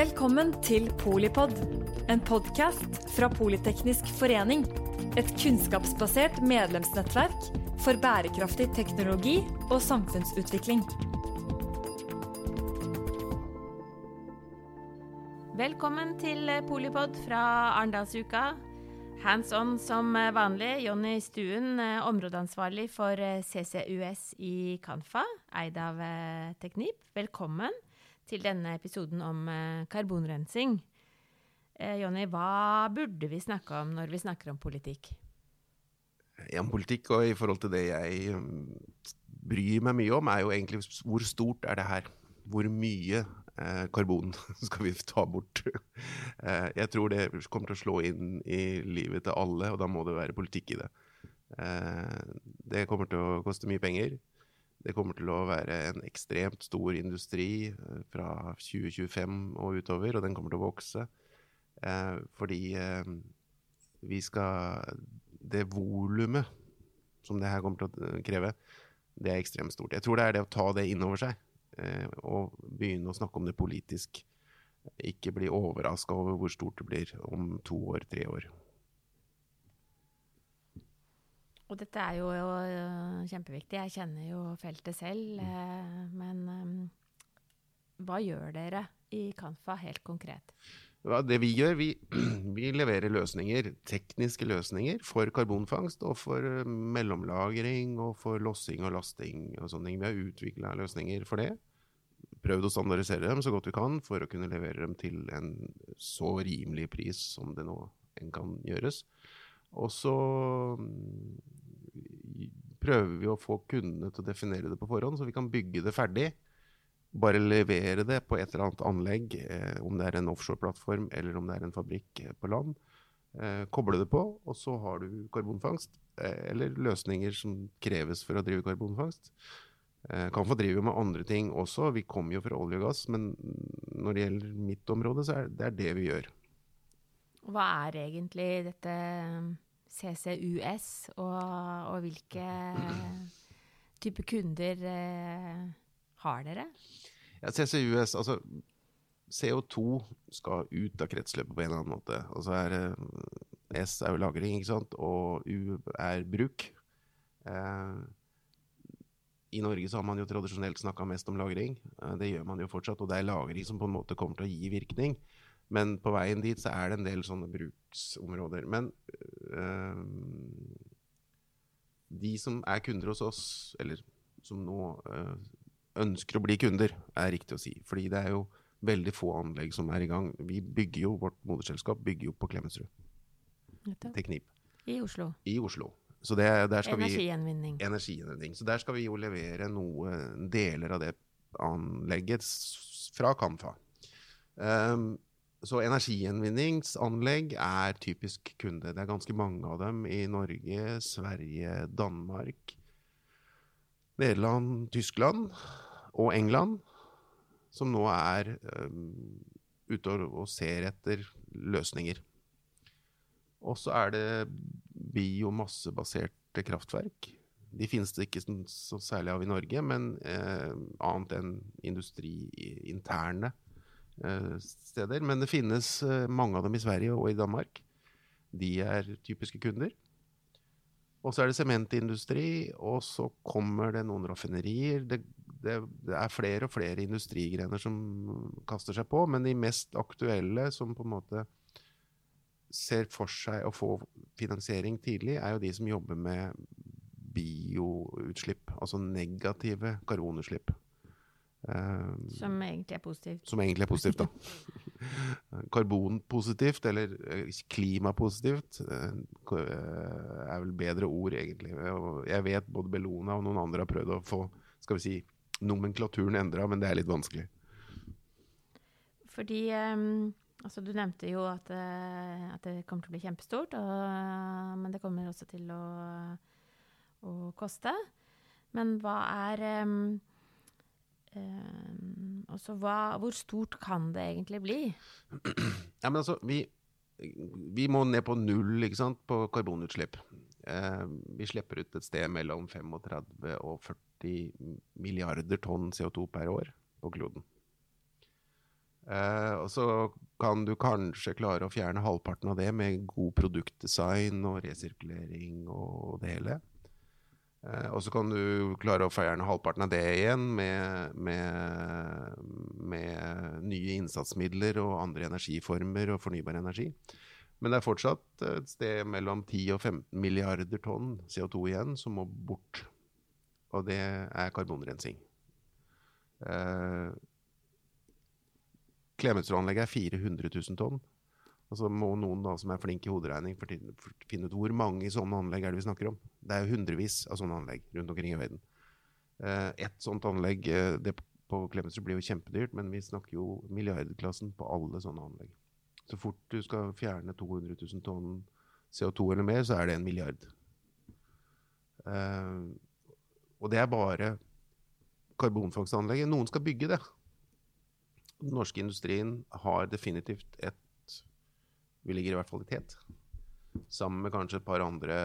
Velkommen til Polipod, en podkast fra Politeknisk forening. Et kunnskapsbasert medlemsnettverk for bærekraftig teknologi og samfunnsutvikling. Velkommen til Polipod fra Arendalsuka. Hands on som vanlig. Jonny Stuen, områdeansvarlig for CCUS i Kanfa, eid av Teknip. Velkommen til denne episoden om karbonrensing. Jonny, hva burde vi snakke om når vi snakker om politikk? Ja, politikk og i forhold til det jeg um, bryr meg mye om, er jo egentlig hvor stort er det her? Hvor mye eh, karbon skal vi ta bort? eh, jeg tror det kommer til å slå inn i livet til alle, og da må det være politikk i det. Eh, det kommer til å koste mye penger. Det kommer til å være en ekstremt stor industri eh, fra 2025 og utover, og den kommer til å vokse. Eh, fordi eh, vi skal Det volumet som det her kommer til å kreve, det er ekstremt stort. Jeg tror det er det å ta det inn over seg og begynne å snakke om det politisk. Ikke bli overraska over hvor stort det blir om to år, tre år. Og dette er jo, jo øh, kjempeviktig. Jeg kjenner jo feltet selv. Mm. Eh, men um, hva gjør dere i Kanfa helt konkret? Ja, det vi gjør, vi, vi, leverer løsninger, tekniske løsninger for karbonfangst og for mellomlagring og for lossing og lasting og sånne ting. Vi har utvikla løsninger for det. Prøvd å standardisere dem så godt vi kan for å kunne levere dem til en så rimelig pris som det nå enn kan gjøres. Og så prøver vi å få kundene til å definere det på forhånd, så vi kan bygge det ferdig. Bare levere det på et eller annet anlegg, eh, om det er en offshore-plattform eller om det er en fabrikk eh, på land. Eh, koble det på, og så har du karbonfangst. Eh, eller løsninger som kreves for å drive karbonfangst. Eh, kan få drive med andre ting også. Vi kommer jo fra olje og gass, men når det gjelder mitt område, så er det det vi gjør. Hva er egentlig dette CCUS, og, og hvilke type kunder eh, har dere? Ja, CCUS, altså CO2 skal ut av kretsløpet på en eller annen måte. Og så er S er jo lagring, ikke sant? og U er bruk. Eh, I Norge så har man jo tradisjonelt snakka mest om lagring. Eh, det gjør man jo fortsatt, og det er lagring som på en måte kommer til å gi virkning. Men på veien dit så er det en del sånne bruksområder. Men de som er kunder hos oss, eller som nå øh, ønsker å bli kunder, er riktig å si. Fordi det er jo veldig få anlegg som er i gang. Vi bygger jo, Vårt moderselskap bygger jo på Klemetsrud. Teknip. I Oslo. I Oslo. Så det, energigjenvinning. Vi, energigjenvinning. Så der skal vi jo levere noe, deler av det anlegget fra Kanfa. Um, så energigjenvinningsanlegg er typisk kunde. Det er ganske mange av dem i Norge, Sverige, Danmark, Nederland, Tyskland og England, som nå er um, ute og ser etter løsninger. Og så er det biomassebaserte kraftverk. De finnes det ikke så særlig av i Norge, men eh, annet enn industriinterne Eh, steder. Men det finnes eh, mange av dem i Sverige og i Danmark. De er typiske kunder. Og så er det sementindustri, og så kommer det noen raffinerier. Det, det, det, er flere og flere industrigrener som kaster seg på, men de mest aktuelle som på en måte ser for seg å få finansiering tidlig, er jo de som jobber med bioutslipp, altså negative karbonutslipp. Um, som egentlig er positivt. Som egentlig er positivt, da. Karbonpositivt, eller eh, klimapositivt, eh, er vel bedre ord, egentlig. Jeg vet både Bellona og noen andre har prøvd å få skal vi si, nomenklaturen endra, men det er litt vanskelig. Fordi altså Du nevnte jo at, at, det kommer til å bli kjempestort, og, men det kommer også til å, å koste. Men hva er um, altså, hva, hvor stort kan det egentlig bli? Ja, men altså, vi, vi må ned på null ikke sant, på karbonutslipp. Uh, vi slipper ut et sted mellom 35 og 40 milliarder tonn CO2 per år på kloden. Eh, og så kan du kanskje klare å fjerne halvparten av det med god produktdesign og resirkulering og det hele. Eh, og så kan du klare å fjerne halvparten av det igjen med, med, med nye innsatsmidler og andre energiformer og fornybar energi. Men det er fortsatt et sted mellom 10 og 15 milliarder tonn CO2 igjen som må bort. Og det er karbonrensing. Eh, Klemetsrud-anlegget er 400 000 tonn. Og så må noen da som er flink i hoderegning finne ut hvor mange sånne anlegg er det vi snakker om. Det er hundrevis av sånne anlegg rundt omkring i verden. Eh, ett sånt anlegg eh, det på Klemetsrud blir jo kjempedyrt, men vi snakker jo milliardklassen på alle sånne anlegg. Så fort du skal fjerne 200 000 tonn CO2 eller mer, så er det en milliard. Uh, og det er bare karbonfangstanlegget. Noen skal bygge det. Den norske industrien har definitivt et Vi ligger i hvert fall i tet. Sammen med kanskje et par andre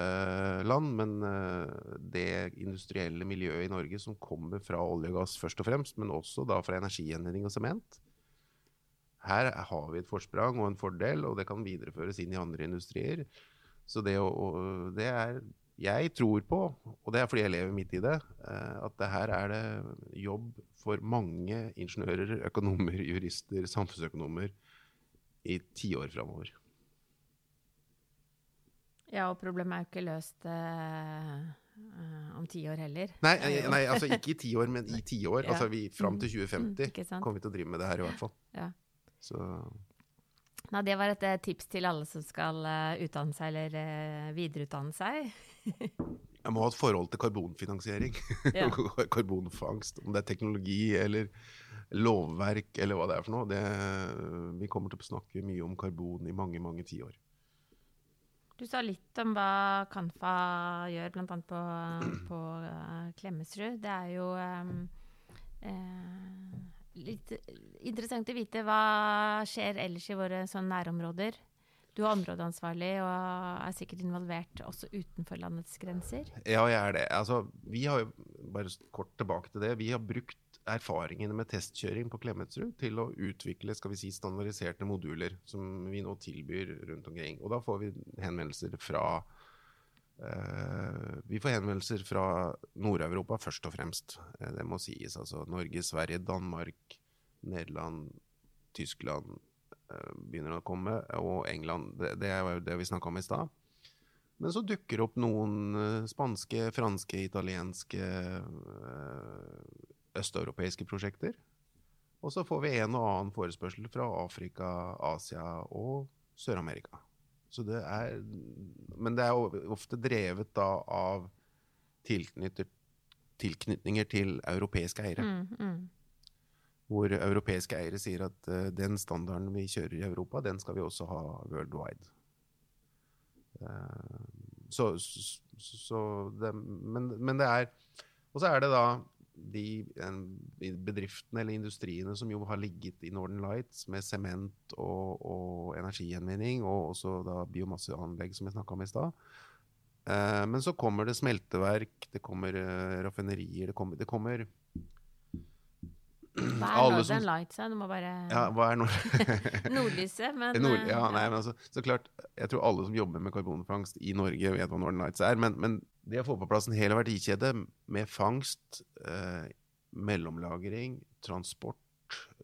land, men uh, det industrielle miljøet i Norge som kommer fra olje og gass først og fremst, men også da fra energigjenvinning og sement, her har vi et forsprang og en fordel, og det kan videreføres inn i andre industrier. Så det, det er Jeg tror på, og det er fordi jeg lever midt i det, eh, at det her er det jobb for mange ingeniører, økonomer, jurister, samfunnsøkonomer i tiår framover. Ja, og problemet er jo ikke løst uh, om ti år heller. Nei, nei, altså ikke i ti år, men i tiår. Ja. Altså fram til 2050 mm, kommer vi til å drive med det her i hvert fall. Ja. Så Nei, det var et eh, tips til alle som skal uh, utdanne seg eller uh, videreutdanne seg. Jeg må ha et forhold til karbonfinansiering. Ja. Karbonfangst. Om det er teknologi eller lovverk eller hva det er for noe. Det, vi kommer til å snakke mye om karbon i mange, mange tiår. Du sa litt om hva Kanfa gjør, bl.a. på, på uh, Klemetsrud. Det er jo um, litt interessant å vite hva skjer ellers i våre sånn nærområder. Du er områdeansvarlig og er sikkert involvert også utenfor landets grenser? Ja, jeg er det. Altså, vi har jo, bare kort tilbake til det, vi har brukt erfaringene med testkjøring på Klemetsrud til å utvikle skal vi si, standardiserte moduler som vi nå tilbyr rundt omkring. Og da får vi henvendelser fra Uh, vi får henvendelser fra Nord-Europa først og fremst. Uh, det må sies. Altså Norge, Sverige, Danmark, Nederland, Tyskland uh, begynner å komme, og England. Det, det er jo det vi snakka om i stad. Men så dukker opp noen spanske, franske, italienske, østeuropeiske prosjekter. Og så får vi en og annen forespørsel fra Afrika, Asia og Sør-Amerika. Så det er, men det er ofte drevet da av tilknytninger til europeiske eiere. Mm, mm. Hvor europeiske eiere sier at uh, den standarden vi kjører i Europa, den skal vi også ha worldwide. Uh, så, så, så det, men, men, det er Og så er det da de bedriftene eller industriene som jo har ligget i Northern Lights med sement og, og, energigjenvinning, og også da biomasseanlegg, som jeg snakka om i stad. Eh, men så kommer det smelteverk, det kommer eh, raffinerier, det kommer, det kommer hva er Northern som, Lights? Du må bare Ja, hva er nord Nordlyset, men Nord, Ja, nei, men altså, så klart, jeg tror alle som jobber med karbonfangst i Norge, vet hva Northern Lights er. Men, men det å få på plass en hel verdikjede med fangst, eh, mellomlagring, transport,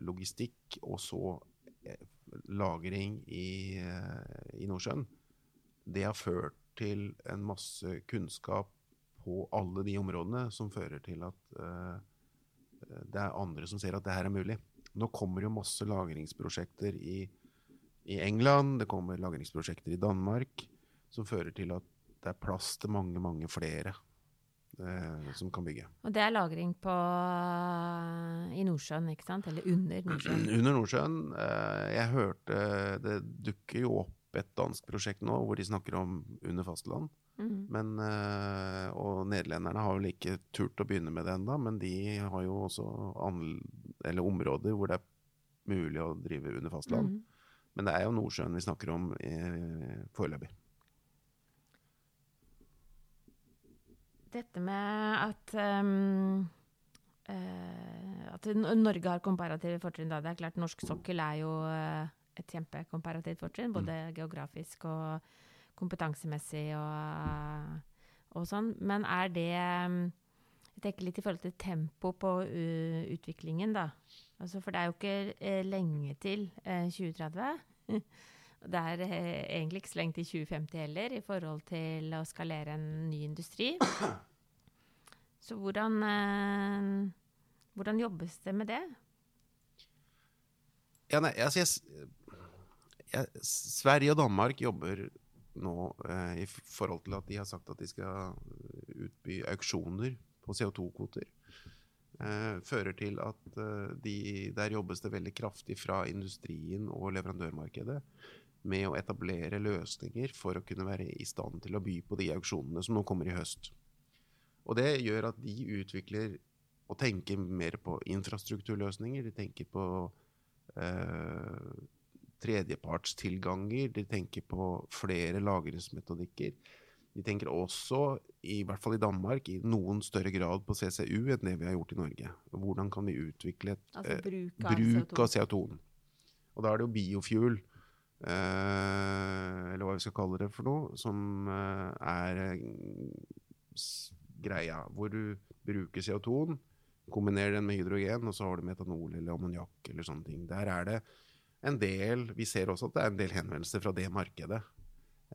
logistikk og så eh, lagring i, eh, i, Nordsjøen, det har ført til en masse kunnskap på alle de områdene som fører til at eh, det er andre som ser at det her er mulig. Nå kommer jo masse lagringsprosjekter i, i England, det kommer lagringsprosjekter i Danmark, som fører til at det er plass til mange, mange flere eh, som kan bygge. Og det er lagring på, i Nordsjøen, ikke sant? Eller under Nordsjøen? Under Nordsjøen. Eh, jeg hørte Det dukker jo opp et dansk prosjekt nå hvor de snakker om under fastland. Mm. Men, eh, og nederlenderne har vel ikke turt å begynne med det ennå, men de har jo også områder hvor det er mulig å drive under fastland. Mm. Men det er jo Nordsjøen vi snakker om foreløpig. Dette med at um, at Norge har komparative fortrinn. Det er klart Norsk sokkel er jo eh, et kjempekomparativt fortrinn, både mm. geografisk og kompetansemessig og, og, sånn. Men er det Jeg tenker litt i forhold til tempo på utviklingen, da. Altså, for det er jo ikke uh, lenge til uh, 2030. Det er eh, egentlig ikke så lenge til 2050 heller, i forhold til å skalere en ny industri. Så hvordan, eh, hvordan jobbes det med det? Ja, nei, altså jeg, jeg, Sverige og Danmark jobber nå eh, i forhold til at de har sagt at de skal utby auksjoner på CO2-kvoter. Eh, fører til at eh, de, der jobbes det veldig kraftig fra industrien og leverandørmarkedet med å etablere løsninger for å kunne være i stand til å by på de auksjonene som nå kommer i høst. Og det gjør at de utvikler og tenker mer på infrastrukturløsninger. De tenker på eh, tredjepartstilganger. De tenker på flere lagringsmetodikker. De tenker også, i hvert fall i Danmark, i noen større grad på CCU enn det vi har gjort i Norge. Hvordan kan vi utvikle et, altså bruk av, eh, bruk av CO2-en? Og da er det jo biofuel Eh, eller hva vi skal kalle det for noe, som eh, er eh, greia. Hvor du bruker CO2-en, kombinerer den med hydrogen, og så har du metanol eller ammoniakk eller sånne ting. Der er det en del Vi ser også at det er en del henvendelser fra det markedet.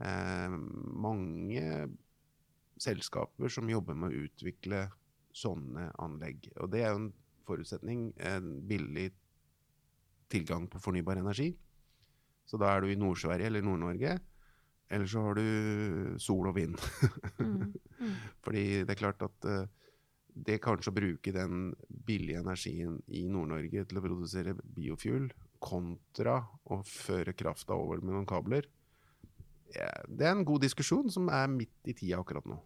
Eh, mange selskaper som jobber med å utvikle sånne anlegg. Og det er jo en forutsetning. En billig tilgang på fornybar energi. Så da er du i Nord-Sverige eller Nord-Norge. Eller så har du sol og vind. mm, mm. Fordi det er klart at uh, det kanskje å bruke den billige energien i Nord-Norge til å produsere biofuel, kontra å føre krafta over med noen kabler, det er en god diskusjon som er midt i tida akkurat nå.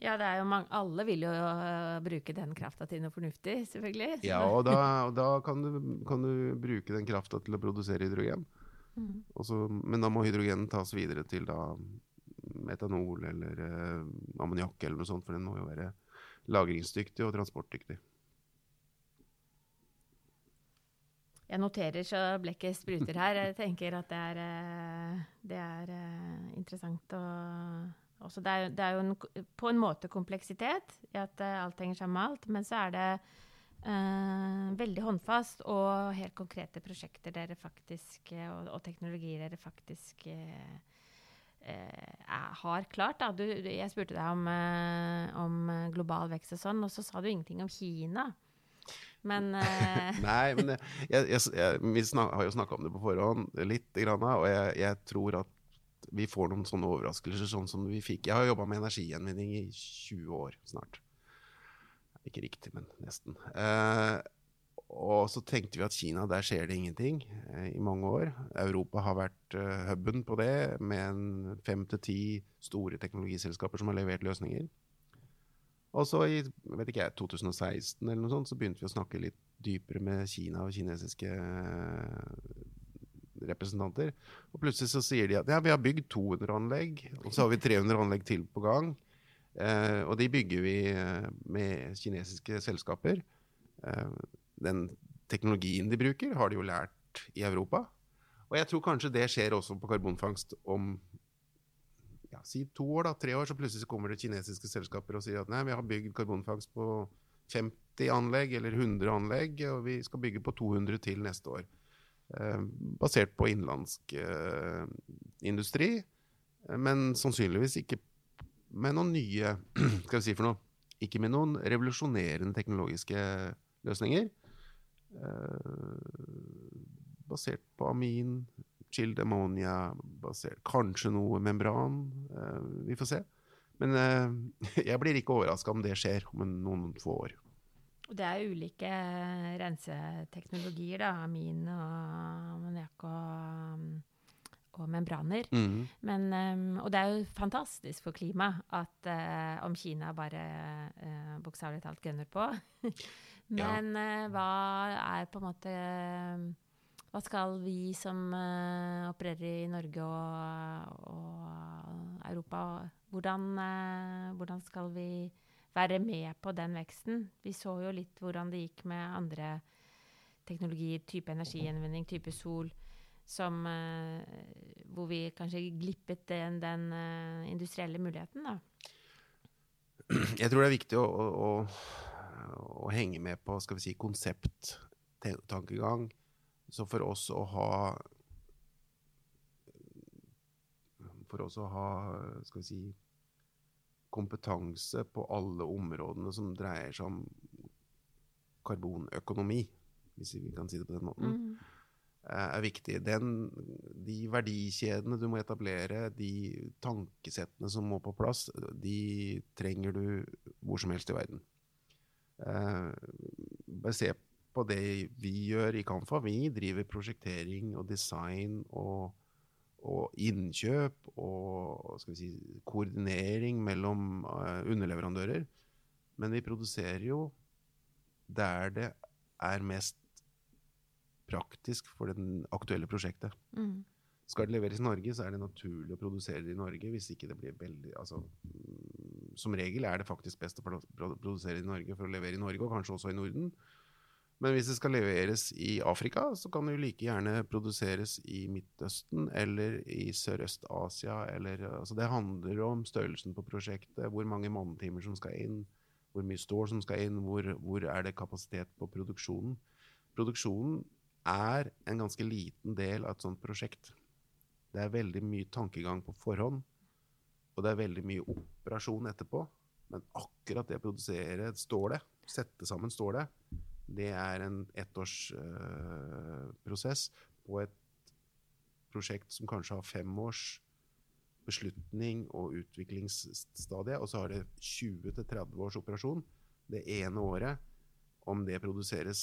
Ja, det er jo mange, alle vil jo uh, bruke den krafta til noe fornuftig, selvfølgelig. Ja, og da, og da kan, du, kan, du, bruke den krafta til å produsere hydrogen. Mm. Også, men da må hydrogenen tas videre til da metanol eller uh, ammoniakk eller noe sånt, for den må jo være lagringsdyktig og transportdyktig. Jeg noterer så blekket spruter her. Jeg tenker at det er, uh, det er interessant å også det, er, det er jo en, på en måte kompleksitet i at uh, alt henger sammen med alt, men så er det eh, veldig håndfast og helt konkrete prosjekter dere faktisk, og, og, teknologier dere faktisk har klart. Du, jeg spurte deg om, om, global vekst og sånn, og så sa du ingenting om Kina. Men Nei, men jeg, jeg, jeg, vi snak, har jo snakka om det på forhånd litt, grann, og jeg, tror at vi får noen sånne overraskelser, sånn som vi fikk. Jeg har jobba med energigjenvinning i 20 år snart. Ikke riktig, men nesten. Eh, og så tenkte vi at Kina, der skjer det ingenting eh, i mange år. Europa har vært uh, huben på det, med fem til ti store teknologiselskaper som har levert løsninger. Og så i vet ikke jeg, 2016 eller noe sånt, så begynte vi å snakke litt dypere med Kina og kinesiske representanter. Og plutselig så sier de at ja, vi har bygd 200 anlegg, og så har vi 300 anlegg til på gang. Eh, og de bygger vi eh, med kinesiske selskaper. Eh, den teknologien de bruker, har de jo lært i Europa. Og jeg tror kanskje det skjer også på karbonfangst om ja, si to år, da, tre år, så plutselig kommer det kinesiske selskaper og sier at nei, vi har bygd karbonfangst på 50 anlegg eller 100 anlegg, og vi skal bygge på 200 til neste år. Eh, basert på innenlandsk eh, industri, men sannsynligvis ikke med noen nye Skal vi si for noe? Ikke med noen revolusjonerende teknologiske løsninger. Eh, basert på amin, chilled ammonia, basert kanskje noe membran. vi får se. Men jeg blir ikke overraska om det skjer om noen få år. Og det er ulike renseteknologier, da. Amin og ammoniakk og, og, membraner. Mm. Men, um, og det er jo fantastisk for klimaet at om Kina bare uh, bokstavelig talt gønner på. Men uh, hva er på en måte Hva skal vi som uh, opererer i Norge og, og Europa Hvordan, hvordan skal vi være med på den veksten. Vi så jo litt hvordan det gikk med andre teknologier, type energigjenvinning, type sol, som, uh, hvor vi kanskje glippet den, den uh, industrielle muligheten, da. Jeg tror det er viktig å, å, å, å henge med på skal vi si, konsepttankegang. Så for oss å ha For oss å ha skal vi si, kompetanse på alle områdene som dreier seg om karbonøkonomi, hvis vi kan si det på den måten, mm. er viktig. Den, de verdikjedene du må etablere, de tankesettene som må på plass, de trenger du hvor som helst i verden. Eh, se på det vi gjør i Kamfa. Vi driver prosjektering og design og og innkjøp og si, koordinering mellom uh, underleverandører. Men vi produserer jo der det er mest praktisk for det aktuelle prosjektet. Mm. Skal det leveres i Norge, så er det naturlig å produsere det i Norge. hvis ikke det blir veldig, altså, mm, Som regel er det faktisk best å produsere i Norge for å levere i Norge, og kanskje også i Norden. Men hvis det skal leveres i Afrika, så kan det jo like gjerne produseres i Midtøsten eller i Sørøst-Asia. Altså det handler om størrelsen på prosjektet, hvor mange mannetimer som skal inn, hvor mye stål som skal inn, hvor, hvor er det kapasitet på produksjonen. Produksjonen er en ganske liten del av et sånt prosjekt. Det er veldig mye tankegang på forhånd, og det er veldig mye operasjon etterpå. Men akkurat det å produsere stålet, sette sammen stålet, det er en ettårsprosess uh, på et prosjekt som kanskje har fem års beslutning og utviklingsstadie, og så har det 20-30 års operasjon. Det ene året, om det produseres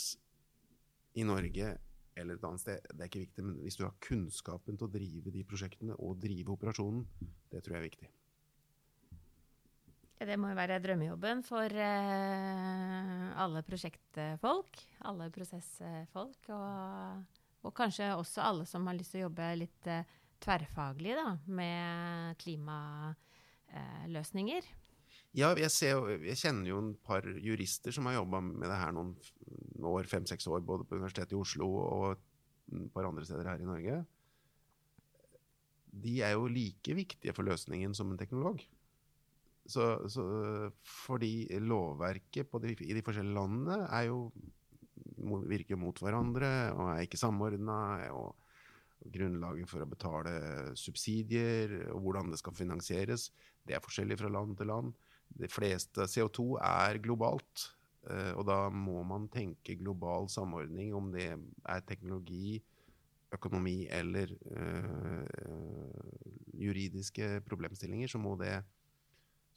i Norge eller et annet sted, det er ikke viktig, men hvis du har kunnskapen til å drive de prosjektene og drive operasjonen, det tror jeg er viktig. Det må jo være drømmejobben for uh, alle prosjektfolk, alle prosessfolk. Og, og, kanskje også alle som har lyst til å jobbe litt uh, tverrfaglig da, med klimaløsninger. Uh, ja, jeg, ser, jeg, kjenner jo en par jurister som har jobba med det her noen år, fem-seks år, både på Universitetet i Oslo og et par andre steder her i Norge. De er jo like viktige for løsningen som en teknolog. Så, så, fordi lovverket de, i de forskjellige landene er jo, virker mot hverandre og er ikke samordna. Og, grunnlaget for å betale subsidier og hvordan det skal finansieres, det er forskjellig fra land til land. De fleste CO2 er globalt. Eh, og da må man tenke global samordning, om det er teknologi, økonomi eller øh, juridiske problemstillinger, så må det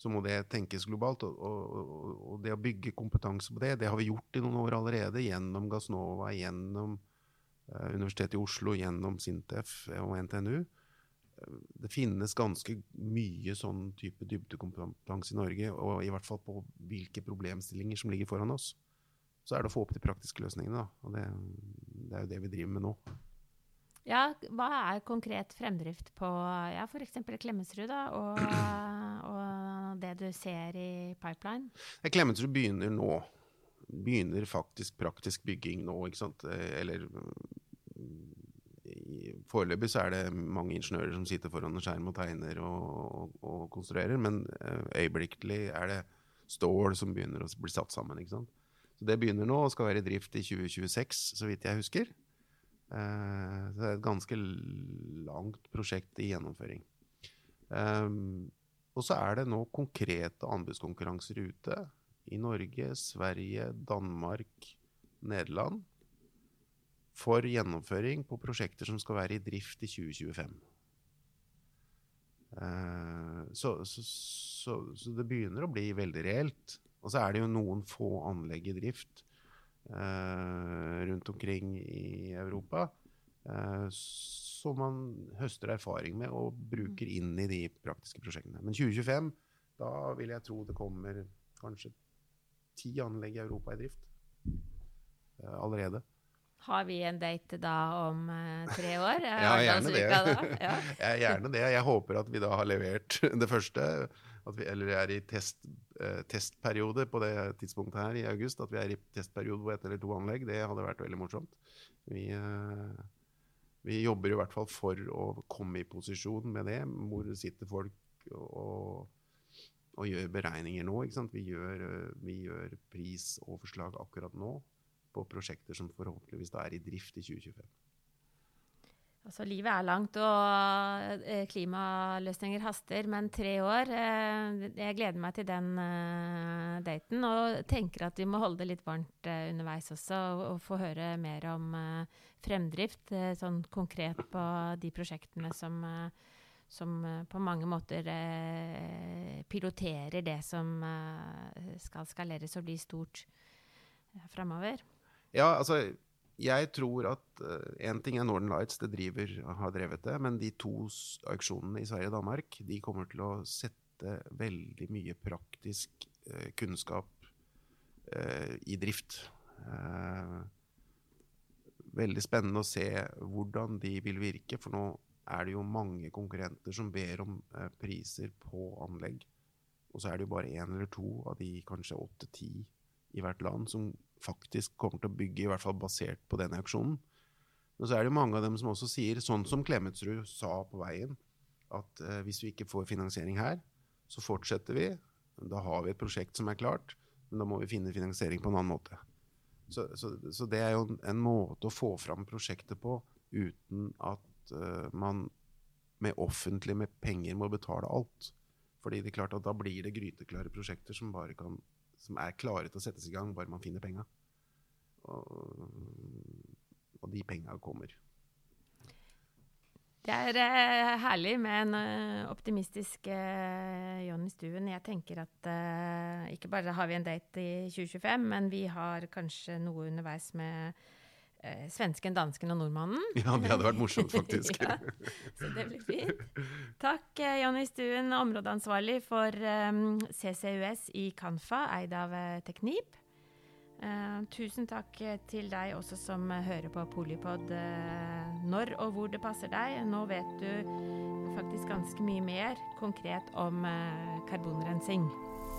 så må det tenkes globalt. Og, og, og, det å bygge kompetanse på det, det har vi gjort i noen år allerede. Gjennom Gassnova, gjennom eh, Universitetet i Oslo, gjennom Sintef og NTNU. Det finnes ganske mye sånn type dybdekompetanse i Norge, og i hvert fall på hvilke problemstillinger som ligger foran oss. Så er det å få opp de praktiske løsningene, da. Og det, det er jo det vi driver med nå. Ja, hva er konkret fremdrift på ja, f.eks. Klemetsrud, da, og, det du ser i pipeline? Klemetsrud begynner nå. Begynner faktisk praktisk bygging nå, ikke sant. Eller Foreløpig så er det mange ingeniører som sitter foran en skjerm og tegner og, og, og konstruerer, men eh, øyeblikkelig er det stål som begynner å bli satt sammen. ikke sant? Så Det begynner nå og skal være i drift i 2026, så vidt jeg husker. Eh, så det er et ganske langt prosjekt i gjennomføring. Og så er det nå konkrete anbudskonkurranser ute i Norge, Sverige, Danmark, Nederland for gjennomføring på prosjekter som skal være i drift i 2025. Uh, så, så, så, så, det begynner å bli veldig reelt. Og så er det jo noen få anlegg i drift uh, rundt omkring i Europa. Uh, som man høster erfaring med og bruker mm. inn i de praktiske prosjektene. Men 2025, da vil jeg tro det kommer kanskje ti anlegg i Europa i drift uh, allerede. Har vi en date da om uh, tre år? ja, gjerne det. Ja. ja, gjerne det. Jeg håper at vi da har levert det første. vi, eller er i test, eh, testperiode på det tidspunktet her i august. At vi er i testperiode på ett eller to anlegg, det hadde vært veldig morsomt. Vi, eh, vi jobber i hvert fall for å komme i posisjon med det, hvor det sitter folk og, og gjør beregninger nå. Vi gjør, eh, vi, gjør, prisoverslag akkurat nå på prosjekter som forhåpentligvis er i drift i 2025. Altså, livet er langt, og eh, klimaløsninger haster, men tre år eh, Jeg gleder meg til den eh, daten, og tenker at vi må holde det litt varmt underveis også, og, få høre mer om fremdrift, sånn konkret på de prosjektene som, som på mange måter piloterer det som skal skaleres og bli stort framover. Ja, altså jeg tror at Én uh, ting er Northern Lights, det driver, har drevet det. Men de to auksjonene i Sverige og Danmark de kommer til å sette veldig mye praktisk uh, kunnskap uh, i drift. veldig spennende å se hvordan de vil virke. For nå er det jo mange konkurrenter som ber om priser på anlegg. Og så er det jo bare én eller to av de kanskje åtte-ti i hvert land som faktisk kommer til å bygge, i hvert fall basert på den auksjonen. Men så er det mange av dem som også sier, sånn som Klemetsrud sa på veien, at eh, hvis vi ikke får finansiering her, så fortsetter vi. Da har vi et prosjekt som er klart, men da må vi finne finansiering på en annen måte. Så, så, så det er jo en, en, måte å få fram prosjektet på uten at uh, man med offentlig med penger må betale alt. Fordi det er klart at da blir det gryteklare prosjekter som bare kan som er klare til å settes i gang, bare man finner penga. Og, og, de penga kommer. Det er eh, herlig med en uh, optimistisk eh, Jonny Stuen. Jeg tenker at ikke bare har vi en date i 2025, men vi har kanskje noe underveis med svensken, dansken og nordmannen. Ja, det hadde vært morsomt, faktisk. ja, så det blir fint. Takk, Jonny Stuen, områdeansvarlig for um, CCUS i Kanfa, eid av Teknip. Uh, tusen takk til deg også som hører på Polipod uh, når og hvor det passer deg. Nå vet du faktisk ganske mye mer konkret om uh, karbonrensing.